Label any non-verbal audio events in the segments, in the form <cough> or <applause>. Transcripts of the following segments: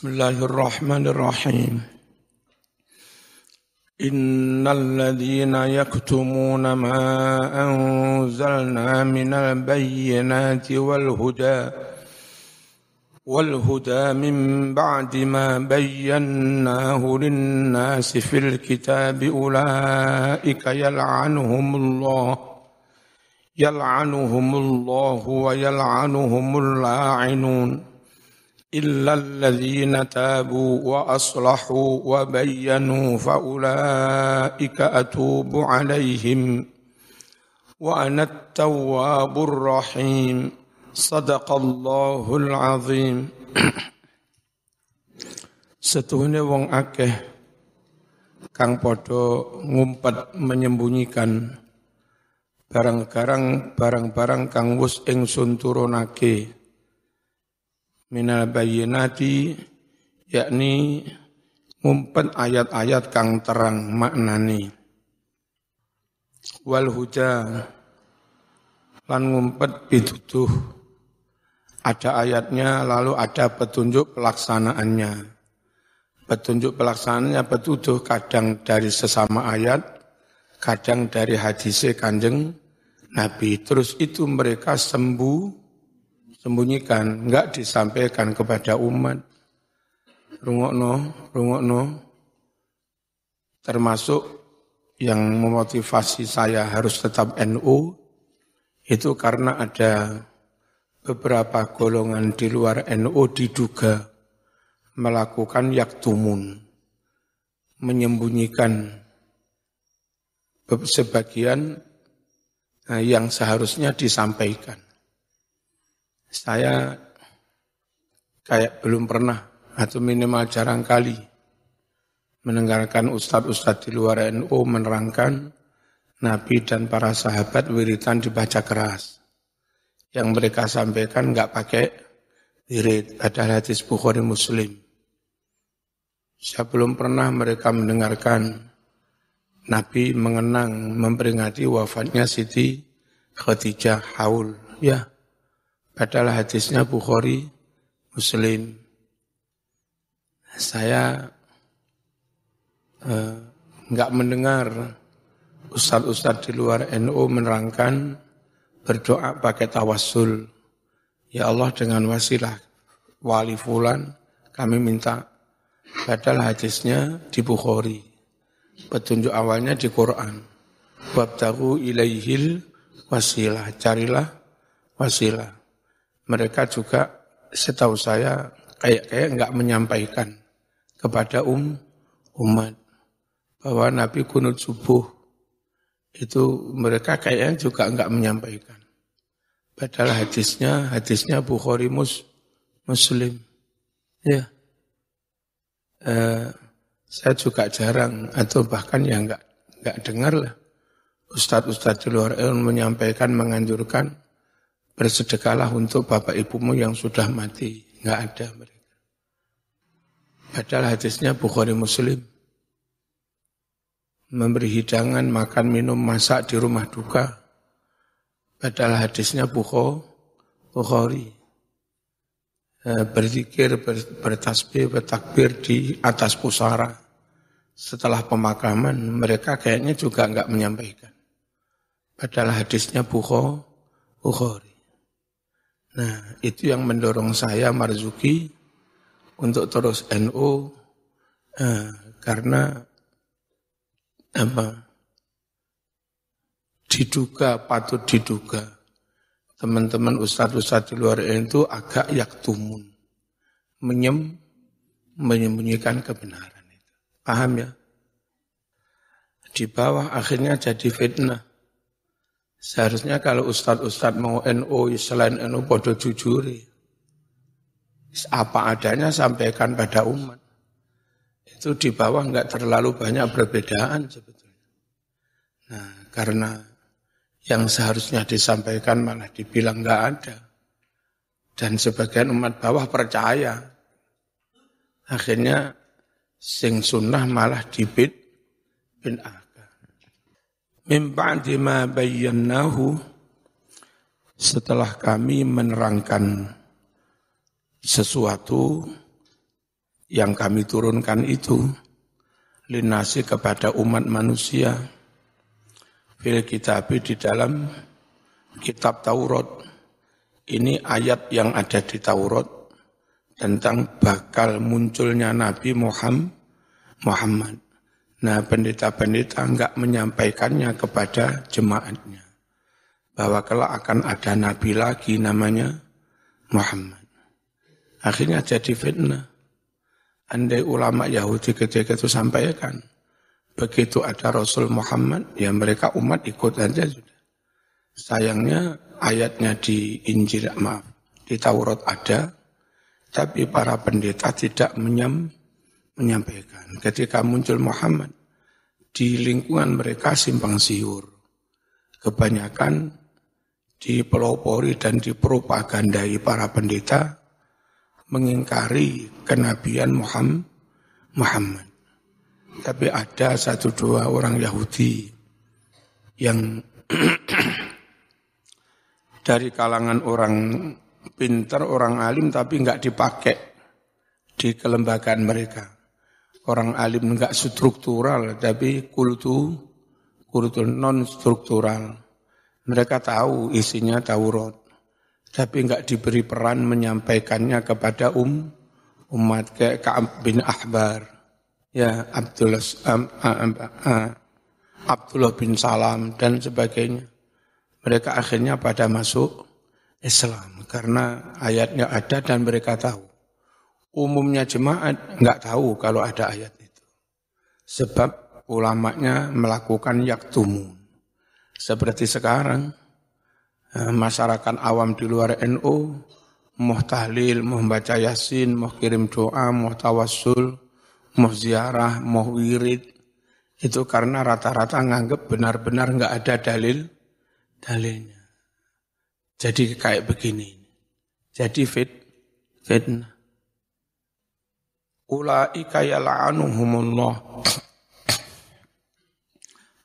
بسم الله الرحمن الرحيم. إن الذين يكتمون ما أنزلنا من البينات والهدى والهدى من بعد ما بيناه للناس في الكتاب أولئك يلعنهم الله يلعنهم الله ويلعنهم اللاعنون. إلا الذين تابوا وأصلحوا وبينوا فأولئك أتوب عليهم وأنا التواب الرحيم صدق الله العظيم Setuhune wong akeh kang podo ngumpet menyembunyikan barang-barang barang-barang kang wus ingsun turunake minal bayyinati yakni ngumpet ayat-ayat kang terang maknani. Wal huja lan ngumpet pituduh ada ayatnya lalu ada petunjuk pelaksanaannya. Petunjuk pelaksanaannya petunjuk kadang dari sesama ayat kadang dari hadis kanjeng Nabi. Terus itu mereka sembuh sembunyikan, enggak disampaikan kepada umat. Rungokno, rungokno, termasuk yang memotivasi saya harus tetap NU, itu karena ada beberapa golongan di luar NU diduga melakukan yaktumun, menyembunyikan sebagian eh, yang seharusnya disampaikan. Saya kayak belum pernah atau minimal jarang kali mendengarkan ustadz-ustadz di luar NU menerangkan Nabi dan para sahabat wiritan dibaca keras. Yang mereka sampaikan nggak pakai wirid, ada hadis Bukhari Muslim. Saya belum pernah mereka mendengarkan Nabi mengenang memperingati wafatnya Siti Khadijah Haul. Ya, Padahal hadisnya Bukhari, Muslim. Saya eh, nggak mendengar ustadz-ustadz di luar NU menerangkan berdoa pakai tawassul. Ya Allah dengan wasilah wali fulan kami minta. Padahal hadisnya di Bukhari. Petunjuk awalnya di Quran. Wabtahu ilaihil wasilah. Carilah wasilah mereka juga setahu saya kayak-kayak nggak menyampaikan kepada um umat bahwa Nabi kunut subuh itu mereka kayaknya juga nggak menyampaikan. Padahal hadisnya hadisnya Bukhari mus, Muslim. Ya. Eh, saya juga jarang atau bahkan yang nggak nggak dengar lah Ustadz-ustadz di luar ilmu menyampaikan menganjurkan bersedekahlah untuk bapak ibumu yang sudah mati. Enggak ada mereka. Padahal hadisnya Bukhari Muslim. Memberi hidangan, makan, minum, masak di rumah duka. Padahal hadisnya Bukhari. Eh, berzikir, bertasbih, bertakbir di atas pusara. Setelah pemakaman, mereka kayaknya juga enggak menyampaikan. Padahal hadisnya Bukhari. Nah, itu yang mendorong saya Marzuki untuk terus NU eh, karena apa? Diduga, patut diduga. Teman-teman ustadz-ustadz di luar itu agak yaktumun. Menyem, menyembunyikan kebenaran itu. Paham ya? Di bawah akhirnya jadi fitnah. Seharusnya kalau ustadz-ustadz mau NU selain NU bodoh jujuri. Apa adanya sampaikan pada umat. Itu di bawah nggak terlalu banyak perbedaan sebetulnya. Nah, karena yang seharusnya disampaikan malah dibilang nggak ada. Dan sebagian umat bawah percaya. Akhirnya sing sunnah malah dibit bin Ma bayyanahu setelah kami menerangkan sesuatu yang kami turunkan itu linasi kepada umat manusia fil kitab di dalam kitab Taurat. Ini ayat yang ada di Taurat tentang bakal munculnya Nabi Muhammad. Nah, pendeta-pendeta enggak menyampaikannya kepada jemaatnya. Bahwa kalau akan ada Nabi lagi namanya Muhammad. Akhirnya jadi fitnah. Andai ulama Yahudi ketika itu sampaikan, begitu ada Rasul Muhammad, ya mereka umat ikut saja sudah. Sayangnya ayatnya di Injil, maaf, di Taurat ada, tapi para pendeta tidak menyam, menyampaikan. Ketika muncul Muhammad, di lingkungan mereka simpang siur. Kebanyakan dipelopori dan dipropagandai para pendeta mengingkari kenabian Muhammad. Tapi ada satu dua orang Yahudi yang <clears throat> dari kalangan orang pintar, orang alim tapi enggak dipakai di kelembagaan mereka. Orang alim enggak struktural tapi kultu kultu non struktural. Mereka tahu isinya Taurat tapi enggak diberi peran menyampaikannya kepada um umat kayak Ka'ab bin Ahbar. Ya Abdullah um, um, uh, Abdullah bin Salam dan sebagainya. Mereka akhirnya pada masuk Islam karena ayatnya ada dan mereka tahu umumnya jemaat enggak tahu kalau ada ayat itu sebab ulamanya melakukan yaktumun seperti sekarang Eh, masyarakat awam di luar NU mau tahlil, mau baca yasin, mau kirim doa, mau tawassul, mau ziarah, mau wirid. Itu karena rata-rata nganggep benar-benar nggak ada dalil dalilnya. Jadi kayak begini. Jadi fit fitnah. Ulaika yal'anuhumullah.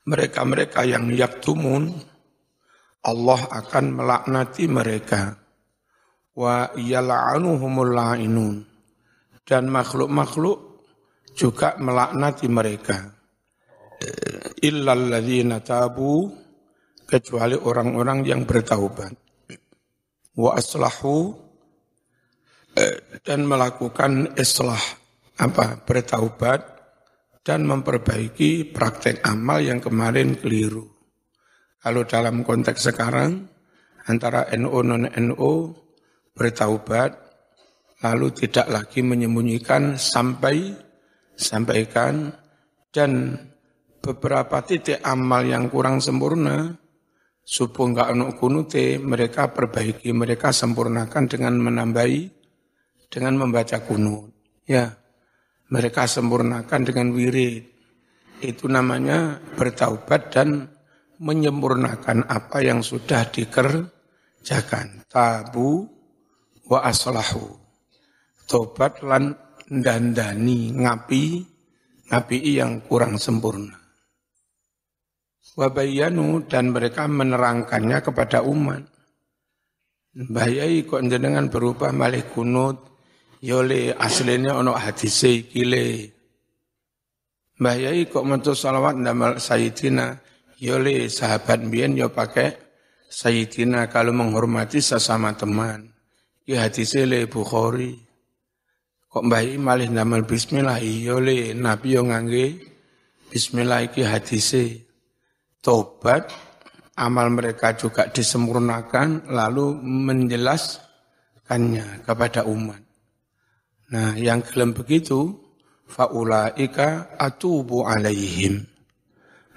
Mereka-mereka yang yaktumun, Allah akan melaknati mereka. Wa yal'anuhumul la'inun. Dan makhluk-makhluk juga melaknati mereka. Illal ladzina tabu kecuali orang-orang yang bertaubat. Wa aslahu dan melakukan islah apa bertaubat dan memperbaiki praktek amal yang kemarin keliru. Kalau dalam konteks sekarang, antara NU non-NU bertaubat, lalu tidak lagi menyembunyikan sampai sampaikan dan beberapa titik amal yang kurang sempurna, subuh enggak ono kunute, mereka perbaiki, mereka sempurnakan dengan menambahi, dengan membaca kunut. Ya, mereka sempurnakan dengan wirid. Itu namanya bertaubat dan menyempurnakan apa yang sudah dikerjakan. Tabu wa aslahu. Tobat lan dandani ngapi, ngapi yang kurang sempurna. Wabayanu dan mereka menerangkannya kepada umat. Bayai kok jenengan berubah malih kunut, yole aslinya ono hadise kile. Bayai kok mentu salawat ndamal sayyidina, Yole sahabat bian yo pakai Sayyidina kalau menghormati sesama teman. Ya hati le Bukhari. Kok mbah malih namal bismillah iya le Nabi yo ngangge bismillah iki hadise. Tobat amal mereka juga disempurnakan lalu menjelaskannya kepada umat. Nah, yang gelem begitu faulaika atubu alaihim.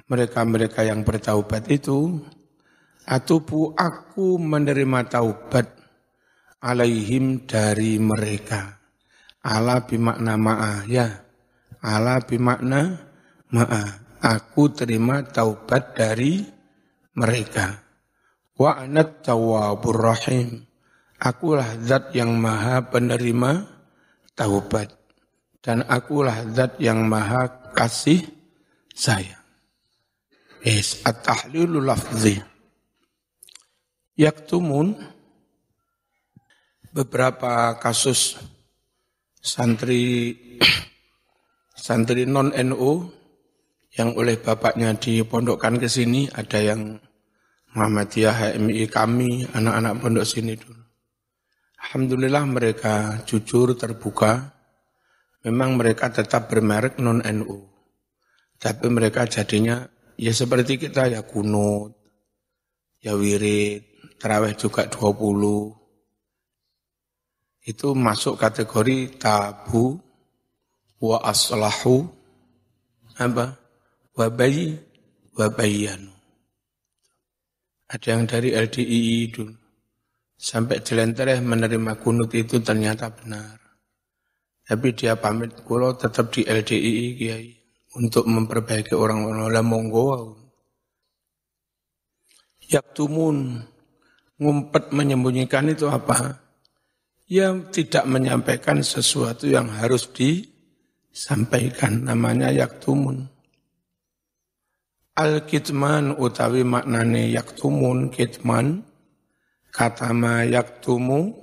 Mereka-mereka yang bertaubat itu atubu aku menerima taubat alaihim dari mereka. Ala bimakna ma'a ya. Ala bimakna ma'a. Aku terima taubat dari mereka. Wa anat tawwabur rahim. Akulah zat yang maha penerima taubat dan akulah zat yang maha kasih sayang Is at-tahlilu lafzi. Yaktumun beberapa kasus santri <clears throat> santri non NU yang oleh bapaknya dipondokkan ke sini ada yang Muhammadiyah HMI kami anak-anak pondok sini dulu. Alhamdulillah mereka jujur terbuka. Memang mereka tetap bermerek non NU. Tapi mereka jadinya ya seperti kita ya kunut, ya wirid, terawih juga 20, itu masuk kategori tabu wa aslahu apa wa bayi wa bayanu. Ada yang dari LDII dulu sampai jelentereh menerima kunut itu ternyata benar. Tapi dia pamit kulo tetap di LDII kiai untuk memperbaiki orang-orang lah monggo. Yaktumun ngumpet menyembunyikan itu apa? yang tidak menyampaikan sesuatu yang harus disampaikan. Namanya yaktumun. Al-kitman utawi maknane yaktumun kitman. Katama yaktumu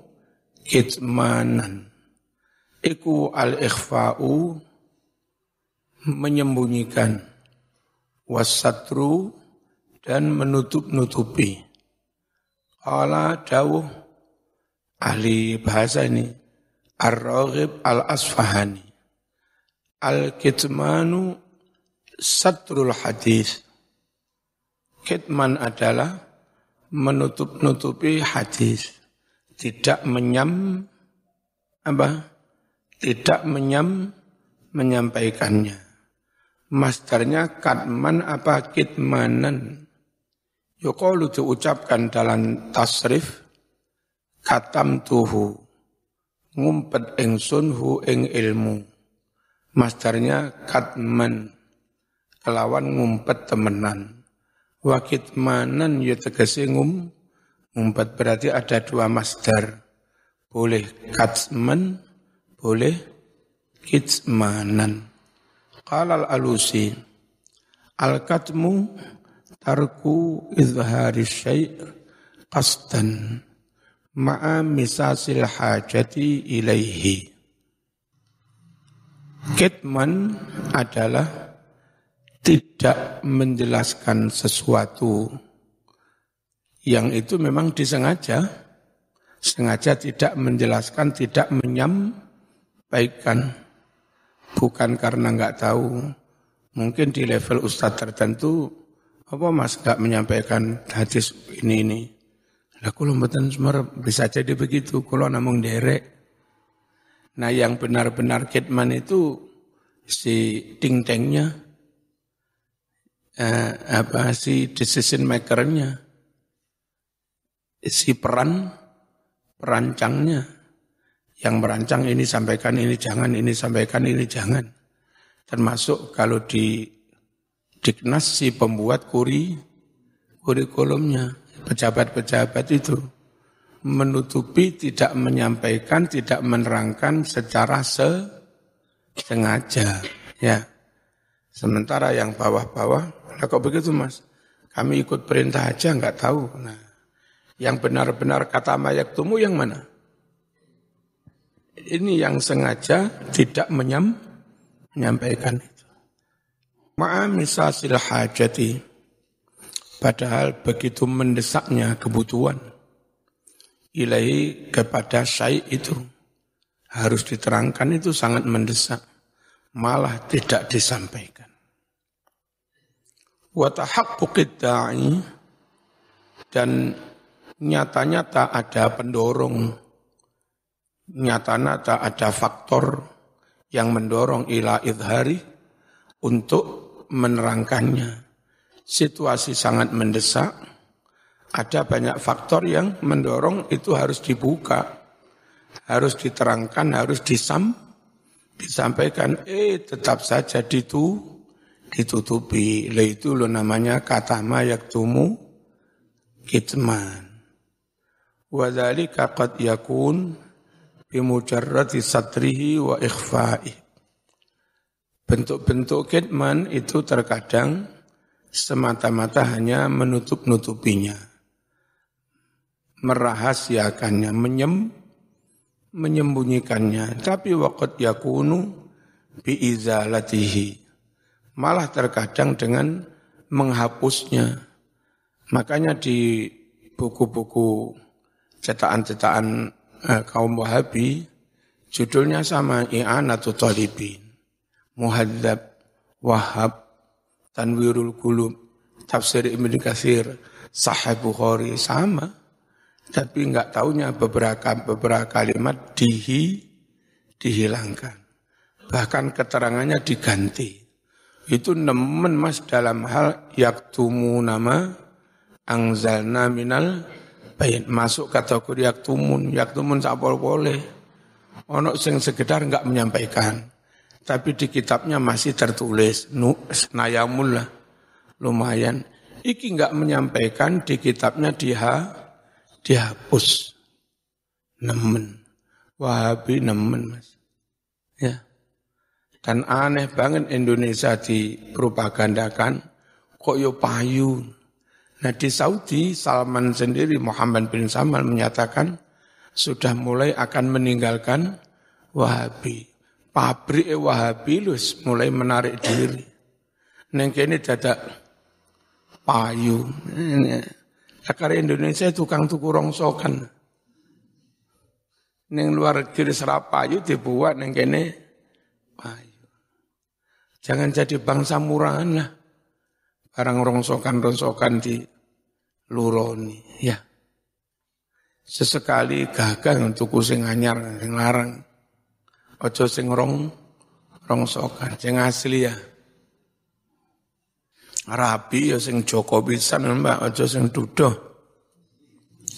kitmanan. Iku al-ikhfa'u menyembunyikan. Wasatru dan menutup-nutupi. Allah dawuh ahli bahasa ini Ar-Raghib Al-Asfahani Al-Kitmanu Satrul Hadis Kitman adalah menutup-nutupi hadis. Tidak menyam apa? Tidak menyam menyampaikannya. Masternya katman apa kitmanan Yukalu diucapkan dalam tasrif katam tuhu ngumpet ingsun hu ing ilmu. Masdarnya katman kelawan ngumpet temenan wakit manan ya tegese ngum. Ngumpet berarti ada dua masdar. Boleh katman boleh kitmanan qalal alusi. Al katmu tarku izhari syai' qasdan. Ma'a misasil hajati ilaihi. Kitman adalah tidak menjelaskan sesuatu yang itu memang disengaja, sengaja tidak menjelaskan, tidak menyampaikan, bukan karena nggak tahu. Mungkin di level ustadz tertentu, apa mas nggak menyampaikan hadis ini ini lah kalau mboten bisa jadi begitu, kalau namung derek. Nah yang benar-benar kitman itu si ting tengnya, eh, apa si decision makernya, si peran perancangnya, yang merancang ini sampaikan ini jangan, ini sampaikan ini jangan. Termasuk kalau di Diknas si pembuat kuri kurikulumnya pejabat-pejabat itu menutupi, tidak menyampaikan, tidak menerangkan secara se sengaja. Ya. Sementara yang bawah-bawah, nah kok begitu mas? Kami ikut perintah aja nggak tahu. Nah, yang benar-benar kata mayak tumu yang mana? Ini yang sengaja tidak menyam, menyampaikan itu. Ma'amisasil hajati Padahal begitu mendesaknya kebutuhan ilahi kepada syai itu harus diterangkan itu sangat mendesak malah tidak disampaikan. Wa da'i dan nyata-nyata ada pendorong. Nyata-nyata ada faktor yang mendorong ila idhari untuk menerangkannya. Situasi sangat mendesak, ada banyak faktor yang mendorong itu harus dibuka, harus diterangkan, harus disam, disampaikan. Eh, tetap saja ditu, ditutupi. Lah itu lo namanya kata mayak tumu kitman. Wadhalika qad yakun bimujarrati satrihi wa ikhfa'i. Bentuk-bentuk kitman itu terkadang semata-mata hanya menutup-nutupinya, merahasiakannya, menyem, menyembunyikannya. Tapi waqat yakunu biizalatihi. Malah terkadang dengan menghapusnya. Makanya di buku-buku cetakan-cetakan eh, kaum Wahabi, judulnya sama I'anatu Talibin. Muhadzab, Wahab, Tanwirul Qulub, Tafsir Ibn Katsir, Sahih Bukhari sama. Tapi enggak tahunya beberapa beberapa kalimat dihi dihilangkan. Bahkan keterangannya diganti. Itu nemen mas dalam hal yaktumu nama angzalna minal bayin. Masuk kategori yaktumun. Yaktumun sapol boleh. Ono sing sekedar enggak menyampaikan. Tapi di kitabnya masih tertulis. Nu, nayamul lah. Lumayan. Iki enggak menyampaikan di kitabnya dia dihapus. Nemen. Wahabi nemen mas. Ya. Dan aneh banget Indonesia dipropagandakan kok yo payu. Nah di Saudi Salman sendiri Muhammad bin Salman menyatakan sudah mulai akan meninggalkan Wahabi. Pabrik Wahabi lus mulai menarik diri. Neng kene dadak payu. Karena Indonesia tukang tuku rongsokan. Neng luar negeri serap payu dibuat neng kene payu. Jangan jadi bangsa murahan lah. Barang rongsokan-rongsokan di luroni. Ya. Sesekali gagal untuk sing anyar, sing larang. Ojo sing rong, rongsokan, sing asli ya. Rapi ya sing Joko pisan mbak, ojo sing dudoh.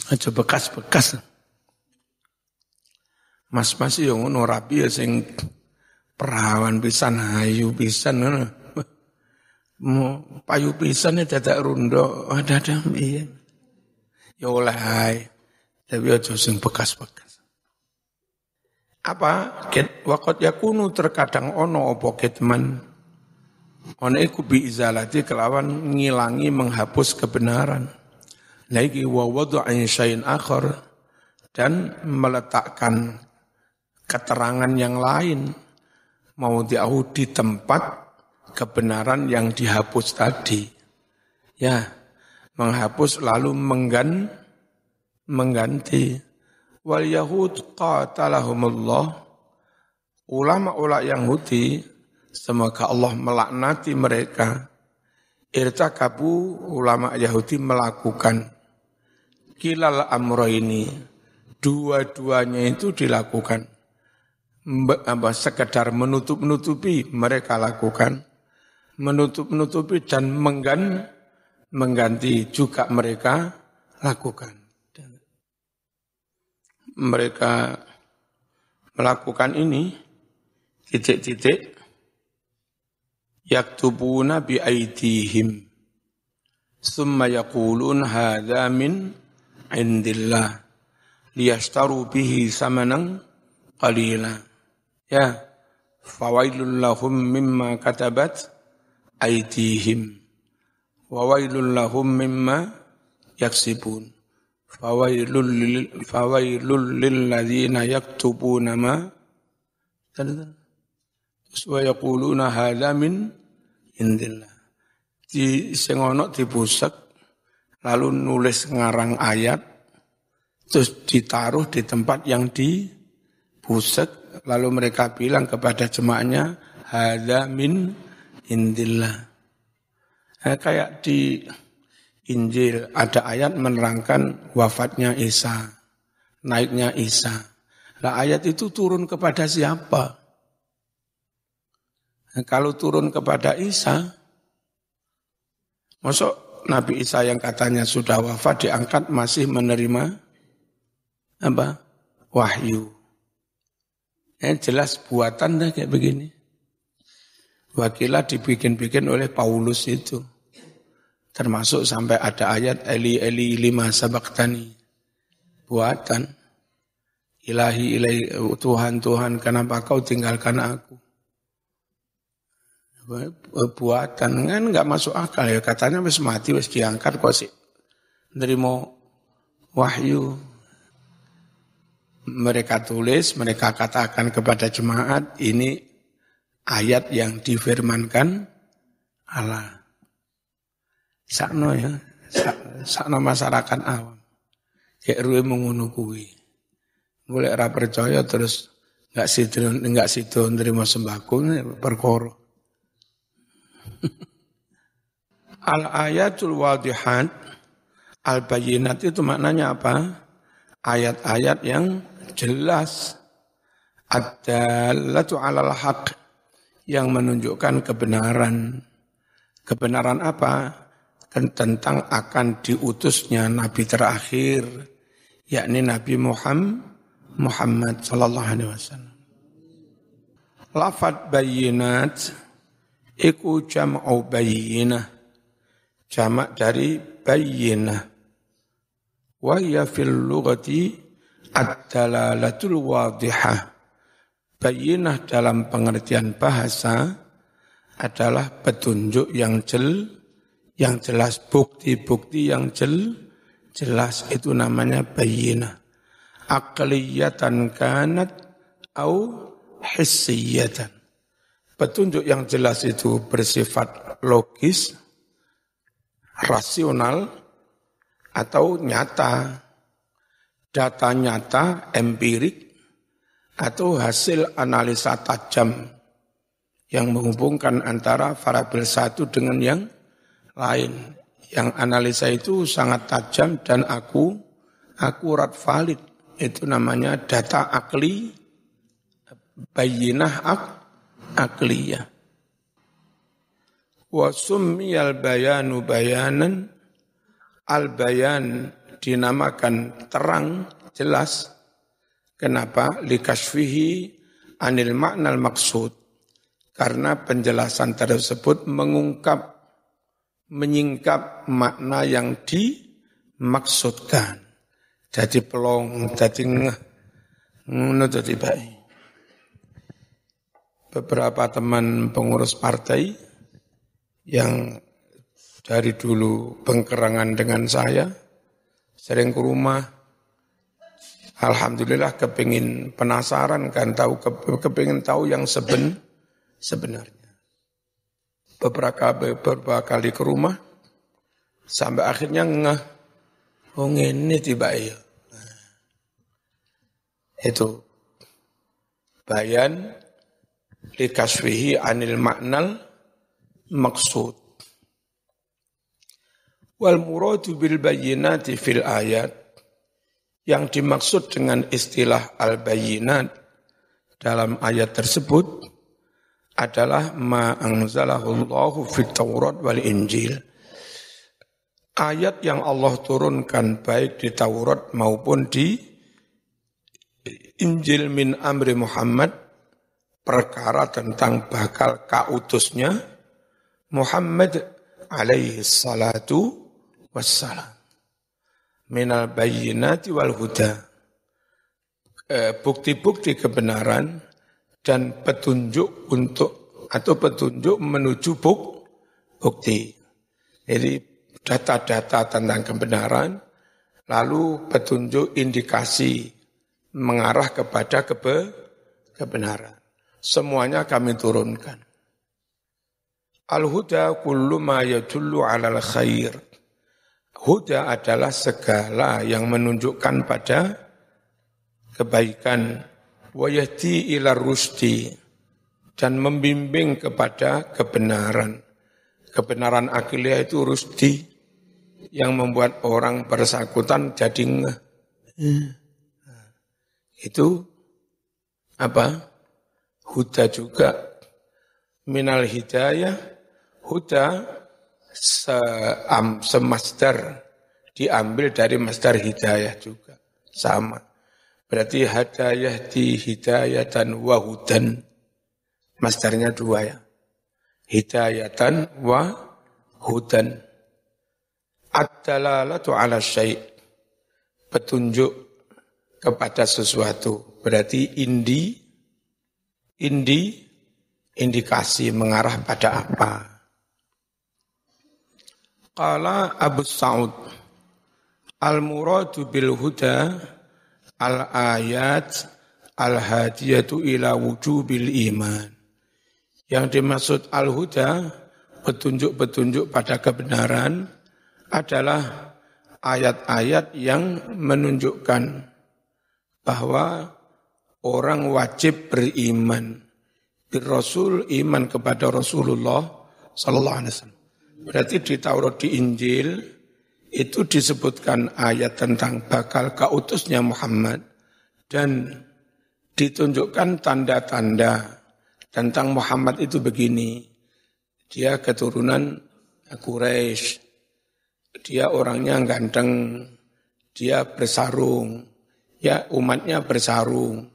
Ojo bekas-bekas. Mas-mas ya ngono rapi ya sing perawan pisan ayu pisan ngono. Mau payu pisan ya dadak rundo ada-ada iya. Ya oleh tapi aja sing bekas-bekas. Apa? Ket wakot yakunu terkadang ono opo ketman. Ono iku bi izalati kelawan ngilangi menghapus kebenaran. Lagi wa syai'in akhar dan meletakkan keterangan yang lain mau diahu di tempat kebenaran yang dihapus tadi. Ya, menghapus lalu menggan, mengganti. Wal Yahud qatalahumullah. Ulama-ulama Yahudi, semoga Allah melaknati mereka. Irtakabu ulama Yahudi melakukan kilal amro ini. Dua-duanya itu dilakukan apa, sekedar menutup-nutupi mereka lakukan, menutup-nutupi dan menggan, mengganti juga mereka lakukan. Mereka melakukan ini titik-titik yaktubuna bi aidihim. Summa yaqulun hadza min indillah. Liyashtaru bihi samanan Ya, fawailul lahum mimma katabat aitihim. Wawailul lahum mimma yaksibun. Fawailul lil, fawailul lil ladzina yaktubuna ma wa yaquluna hadza min indillah. Di sengono dibusak lalu nulis ngarang ayat terus ditaruh di tempat yang dibusak lalu mereka bilang kepada jemaahnya, Hada min indillah. Eh, kayak di Injil ada ayat menerangkan wafatnya Isa, naiknya Isa. Nah ayat itu turun kepada siapa? Nah, kalau turun kepada Isa, masuk Nabi Isa yang katanya sudah wafat diangkat masih menerima apa? Wahyu. Eh, jelas buatan dah kayak begini. Wakilah dibikin-bikin oleh Paulus itu. Termasuk sampai ada ayat Eli Eli lima sabaktani. Buatan. Ilahi ilahi Tuhan Tuhan kenapa kau tinggalkan aku? Buatan kan nggak masuk akal ya katanya wis mati wis diangkat kok sih. Mau wahyu mereka tulis, mereka katakan kepada jemaat, ini ayat yang difirmankan Allah. Sakno ya, sakno masyarakat awam. Kayak ruwe mengono kuwi. Mulai ra percaya terus nggak situ nggak situ nerima sembako perkara. <laughs> al ayatul wadihat al bayinat itu maknanya apa? Ayat-ayat yang jelas ad-dallatu 'alal haq yang menunjukkan kebenaran. Kebenaran apa? Tentang akan diutusnya nabi terakhir yakni Nabi Muhammad Muhammad sallallahu alaihi wasallam. Lafat bayinat iku jam'u bayinah. Jamak dari bayinah. Wa hiya fil lughati ad-dalalatul wadihah. Bayinah dalam pengertian bahasa adalah petunjuk yang jel, yang jelas bukti-bukti yang jel, jelas itu namanya bayinah. Akliyatan kanat au hissiyatan. Petunjuk yang jelas itu bersifat logis, rasional, atau nyata data nyata, empirik, atau hasil analisa tajam yang menghubungkan antara variabel satu dengan yang lain. Yang analisa itu sangat tajam dan aku akurat valid. Itu namanya data akli, bayinah ak, akliyah. Wa summiyal bayanu bayanan, al bayan dinamakan terang, jelas. Kenapa? Likasfihi anil maknal maksud. Karena penjelasan tersebut mengungkap, menyingkap makna yang dimaksudkan. Jadi pelong, jadi ngeh, jadi baik. Beberapa teman pengurus partai yang dari dulu pengkerangan dengan saya, sering ke rumah. Alhamdulillah kepingin penasaran kan tahu kepingin tahu yang seben sebenarnya. Beberapa beberapa kali ke rumah sampai akhirnya ngeh oh ini tiba ya. itu bayan dikaswihi anil maknal maksud Wal muradu bil bayyinati fil ayat yang dimaksud dengan istilah al bayyinat dalam ayat tersebut adalah ma anzalahu Allahu fit Taurat wal Injil. Ayat yang Allah turunkan baik di Taurat maupun di Injil min amri Muhammad perkara tentang bakal kautusnya Muhammad alaihi salatu wassalam. Minal bayyinati wal huda. Eh, bukti-bukti kebenaran dan petunjuk untuk atau petunjuk menuju buk, bukti. Jadi data-data tentang kebenaran, lalu petunjuk indikasi mengarah kepada kebe, kebenaran. Semuanya kami turunkan. Al-huda kullu ma yadullu alal khair Huda adalah segala yang menunjukkan pada kebaikan. Wayati ila rusdi dan membimbing kepada kebenaran. Kebenaran akiliyah itu rusdi yang membuat orang bersangkutan jadi nge. Itu apa? Huda juga minal hidayah. Huda se diambil dari masdar hidayah juga. Sama. Berarti hadayah di hidayatan wahudan masdarnya dua ya. Hidayatan wa hudan. Ad-dalalatu ala syai' petunjuk kepada sesuatu. Berarti indi indi indikasi mengarah pada apa Qala Abu Sa'ud Al-muradu bil huda al-ayat al-hadiyatu ila wujubil iman. Yang dimaksud al-huda, petunjuk-petunjuk pada kebenaran adalah ayat-ayat yang menunjukkan bahwa orang wajib beriman. Rasul iman kepada Rasulullah Sallallahu Alaihi Wasallam. Berarti di Taurat di Injil itu disebutkan ayat tentang bakal kautusnya Muhammad dan ditunjukkan tanda-tanda tentang Muhammad itu begini. Dia keturunan Quraisy. Dia orangnya ganteng. Dia bersarung. Ya umatnya bersarung.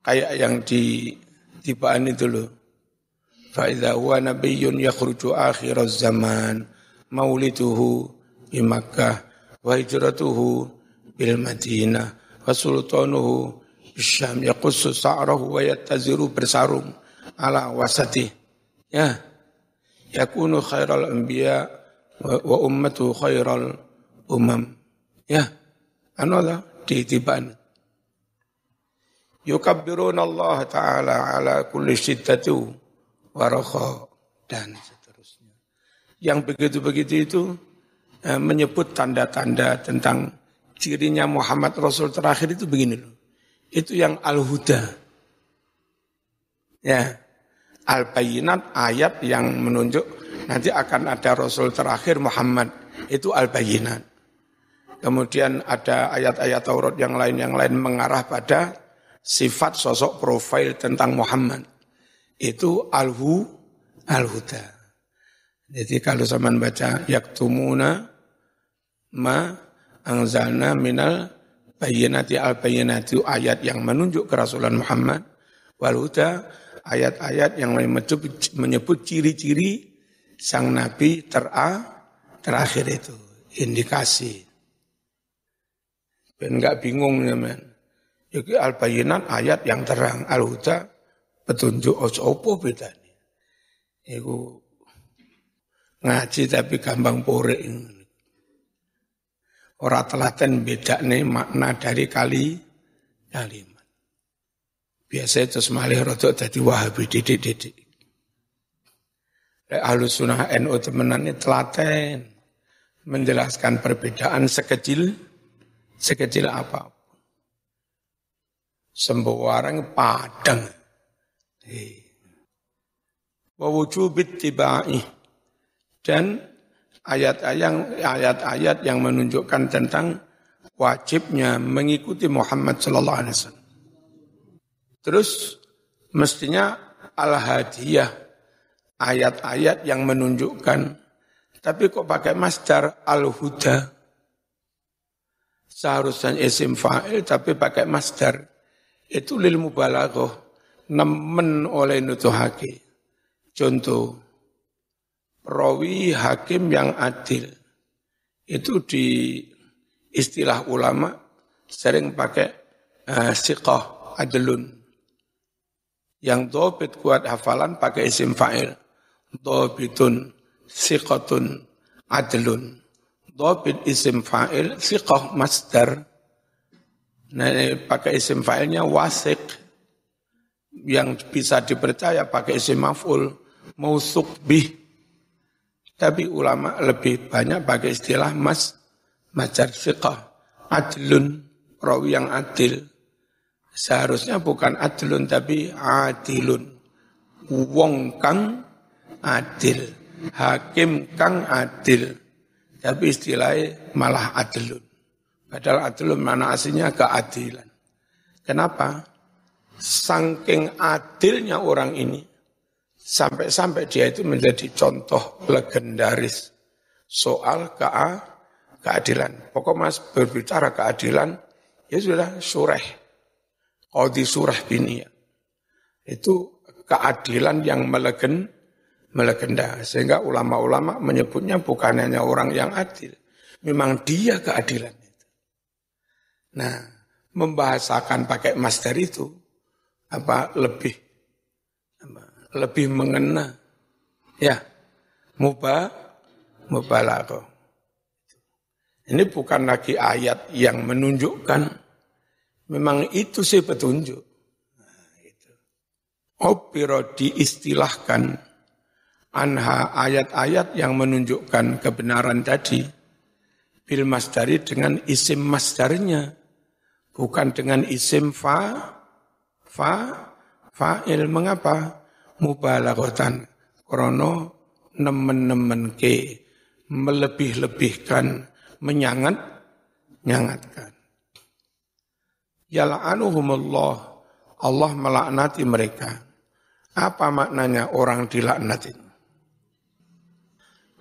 Kayak yang di tibaan itu loh. Fa'idha huwa nabiyyun yakhruju akhir zaman mauliduhu di Makkah wa hijratuhu bil Madinah wa sultanuhu Syam yaqussu sa'rahu wa yattaziru bersarung ala wasati ya yakunu khairal anbiya wa ummatu khairal umam. Ya, anola titiban. Yukabbiruna Allah Ta'ala ala kulli syiddatu wa dan seterusnya. Yang begitu-begitu itu eh, menyebut tanda-tanda tentang cirinya Muhammad Rasul terakhir itu begini loh. Itu yang al-huda. Ya, al-bayinat ayat yang menunjuk nanti akan ada Rasul terakhir Muhammad. Itu al-bayinat. Kemudian ada ayat-ayat Taurat yang lain yang lain mengarah pada sifat sosok profil tentang Muhammad. Itu al-hu al-huda. Jadi kalau zaman baca yaktumuna ma angzalna minal bayinati al-bayinati ayat yang menunjuk kerasulan Muhammad wal huda ayat-ayat yang menyebut ciri-ciri sang nabi tera terakhir itu indikasi. Ben enggak bingung ya men. Jadi al-bayinat ayat yang terang, al-huda petunjuk ojo opo bedanya. Iku ngaji tapi gampang pore Orang telaten beda nih makna dari kali kalimat. Biasa itu semalih rotok jadi wahabi didik-didik. Ahlus sunnah NU temenan ini telaten menjelaskan perbedaan sekecil sekecil apa. Sembarang padang. Dan ayat-ayat ayat-ayat yang menunjukkan tentang wajibnya mengikuti Muhammad sallallahu alaihi wasallam. Terus mestinya al-hadiyah, ayat-ayat yang menunjukkan. Tapi kok pakai masdar al-huda? Seharusnya isim fa'il tapi pakai masdar. Itu lil mubalaghah, nemen oleh nutuhake. Contoh, rawi hakim yang adil. Itu di istilah ulama sering pakai uh, siqah adlun. Yang dobit kuat hafalan pakai isim fa'il. Dobitun, siqatun, adlun. Dobit isim fa'il, siqah masdar. Nah, pakai isim fa'ilnya wasik. Yang bisa dipercaya pakai isim maf'ul. Mausuk bih. Tapi ulama lebih banyak pakai istilah mas, majar siqah. Adlun, rawi yang adil Seharusnya bukan adilun tapi adilun. Wong kang adil. Hakim kang adil. Tapi istilahnya malah adilun. Padahal adilun mana aslinya keadilan. Kenapa? Saking adilnya orang ini, sampai-sampai dia itu menjadi contoh legendaris soal kea, keadilan. Pokok mas berbicara keadilan, ya sudah sureh Qadi surah biniyah. Itu keadilan yang melegen, melegenda. Sehingga ulama-ulama menyebutnya bukan hanya orang yang adil. Memang dia keadilan itu. Nah, membahasakan pakai master itu apa lebih lebih mengena ya mubah mubalaghah ini bukan lagi ayat yang menunjukkan Memang itu sih petunjuk. Nah. Opiro diistilahkan anha ayat-ayat yang menunjukkan kebenaran tadi bil masdari dengan isim masdarnya bukan dengan isim fa fa fa'il mengapa mubalaghatan krono nemen-nemen ke melebih-lebihkan menyangat nyangatkan Yala'anuhumullah. Allah melaknati mereka. Apa maknanya orang dilaknati?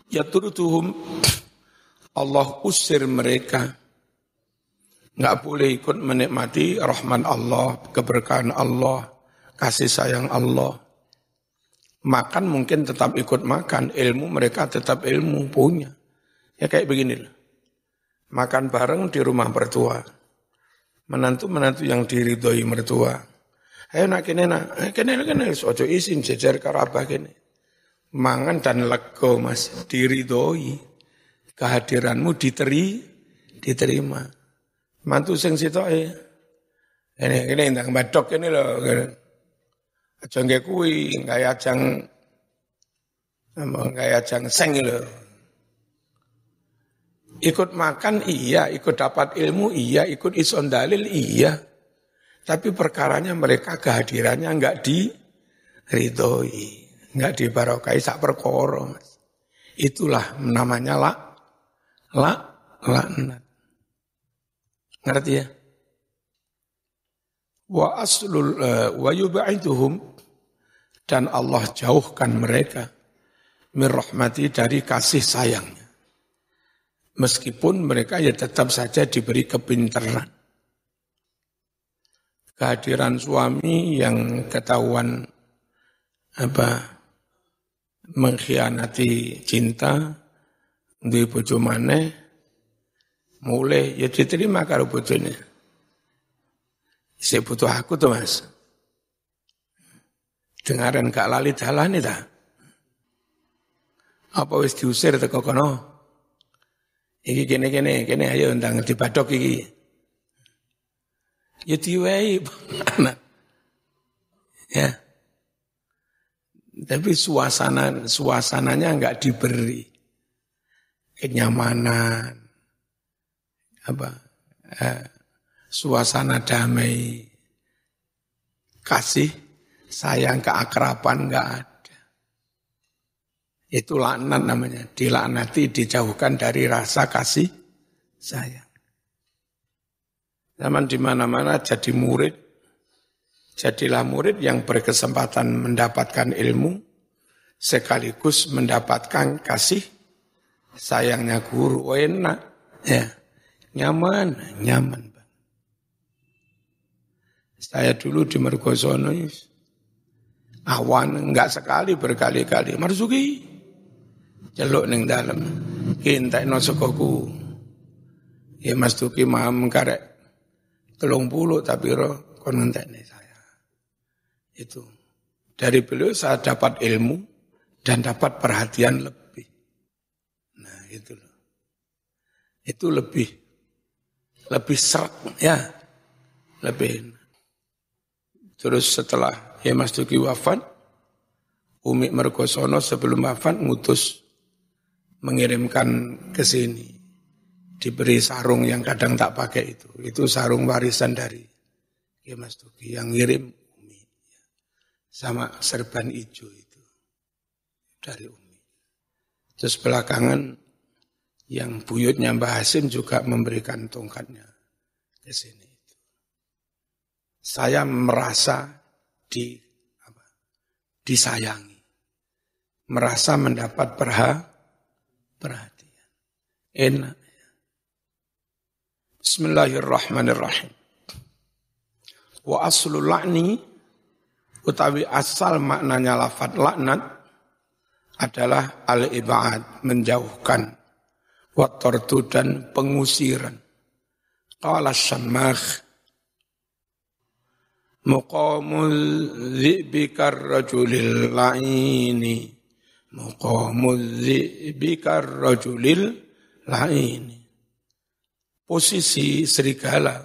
Ya turutuhum Allah usir mereka. Enggak boleh ikut menikmati rahman Allah, keberkahan Allah, kasih sayang Allah. Makan mungkin tetap ikut makan, ilmu mereka tetap ilmu punya. Ya kayak begini Makan bareng di rumah mertua menantu-menantu yang diridhoi mertua. Ayo nak kene nak, eh, kene kene ojo isin jejer karabah kene. Mangan dan lego mas, diridhoi. Kehadiranmu diteri, diterima. Mantu sing sitoke. Ini ini ndang badok ini loh. Aja nggih kuwi, gaya ajang gaya ajang seng lho. Ikut makan iya, ikut dapat ilmu iya, ikut ison dalil iya. Tapi perkaranya mereka kehadirannya enggak ridhoi, enggak dibarokai sak perkara. Itulah namanya la la laknat. Ngerti ya? Wa aslul uh, wa yub'iduhum dan Allah jauhkan mereka min rahmati dari kasih sayangnya. Meskipun mereka ya tetap saja diberi kepintaran. Kehadiran suami yang ketahuan apa mengkhianati cinta di bojo maneh mulai ya diterima karo bojone. Saya butuh aku tuh mas. Dengaran gak lali dalan ta. Apa wis diusir teko kono? Iki kene kene kene ayo ndang dibadok iki. Ya diwai ya. Tapi suasana suasananya enggak diberi kenyamanan apa eh, suasana damai kasih sayang keakraban enggak ada. Itu laknat namanya. Dilaknati, dijauhkan dari rasa kasih sayang. Zaman di mana-mana jadi murid, jadilah murid yang berkesempatan mendapatkan ilmu, sekaligus mendapatkan kasih sayangnya guru. Enak, ya, nyaman, nyaman. Saya dulu di Mergosono, awan enggak sekali berkali-kali. Marzuki, celuk ning dalem. Kintekno sekoku ya Mas Tuki mam karek telung puluh tapi roh kon ngentekne saya. Itu. Dari beliau saya dapat ilmu dan dapat perhatian lebih. Nah itu loh. Itu lebih lebih serak ya lebih terus setelah ya Mas Tuki wafat Umi Mergosono sebelum wafat ngutus mengirimkan ke sini. Diberi sarung yang kadang tak pakai itu. Itu sarung warisan dari ya Mas Tuki yang ngirim Umi. Sama serban hijau itu. Dari Umi. Terus belakangan yang buyutnya Mbah Hasim juga memberikan tongkatnya ke sini. Saya merasa di apa, disayangi, merasa mendapat perhatian Perhatian. Enak. Bismillahirrahmanirrahim. Wa aslul la'ni utawi asal maknanya lafat laknat adalah al-ibad, menjauhkan, wa dan pengusiran. Qala syammakh muqamul dhi'bikar rajulil la'ini Muqamul bikar rajulil lain. Posisi serigala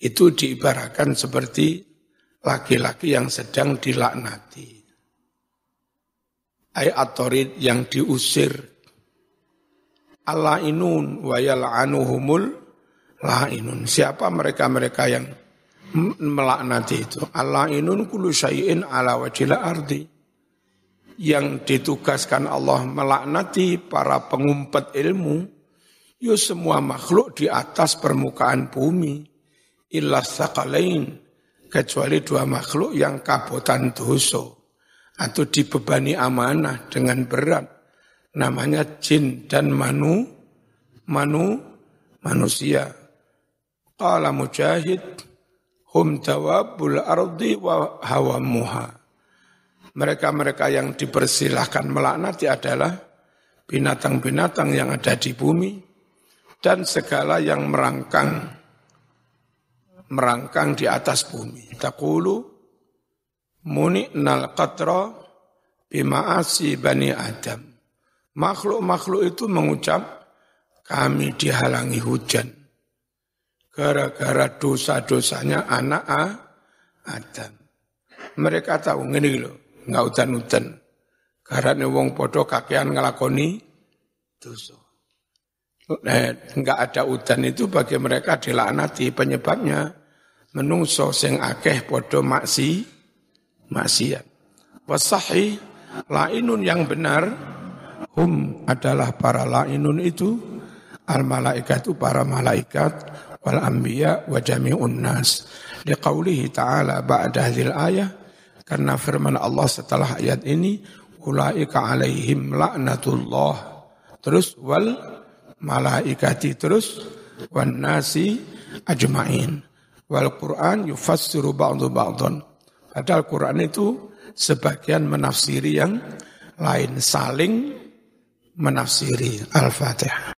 itu diibaratkan seperti laki-laki yang sedang dilaknati. Ay atorid yang diusir. Allah inun wa yal'anuhumul la'inun. Siapa mereka-mereka yang melaknati itu? Allah inun kulu syai'in ala wajila ardi. Yang ditugaskan Allah melaknati para pengumpet ilmu, yo semua makhluk di atas permukaan bumi. Illa sakalain, kecuali dua makhluk yang kabotan dosa atau dibebani amanah dengan berat namanya jin dan manu manu manusia. Qala mujahid hum tawabul ardi wa hawamuha mereka-mereka yang dipersilahkan melaknati adalah binatang-binatang yang ada di bumi dan segala yang merangkang merangkang di atas bumi. Taqulu muni'nal qatra bima'asi bani Adam. Makhluk-makhluk itu mengucap, kami dihalangi hujan. Gara-gara dosa-dosanya anak Adam. Mereka tahu, ngene lho, nggak udan-udan. Karena wong podo kakean ngelakoni dosa. Eh, enggak ada udan itu bagi mereka dilaknati penyebabnya menungso sing akeh podo maksi maksiat. Wasahi lainun yang benar hum adalah para lainun itu al malaikatu para malaikat wal anbiya wa jami'un nas. Liqaulihi ta'ala ba'da hadhil ayah karena firman Allah setelah ayat ini ulaika alaihim laknatullah terus wal malaikati terus wan nasi ajmain. Wal Quran yufassiru ba'du ba'dhan Padahal Quran itu sebagian menafsiri yang lain saling menafsiri Al-Fatihah.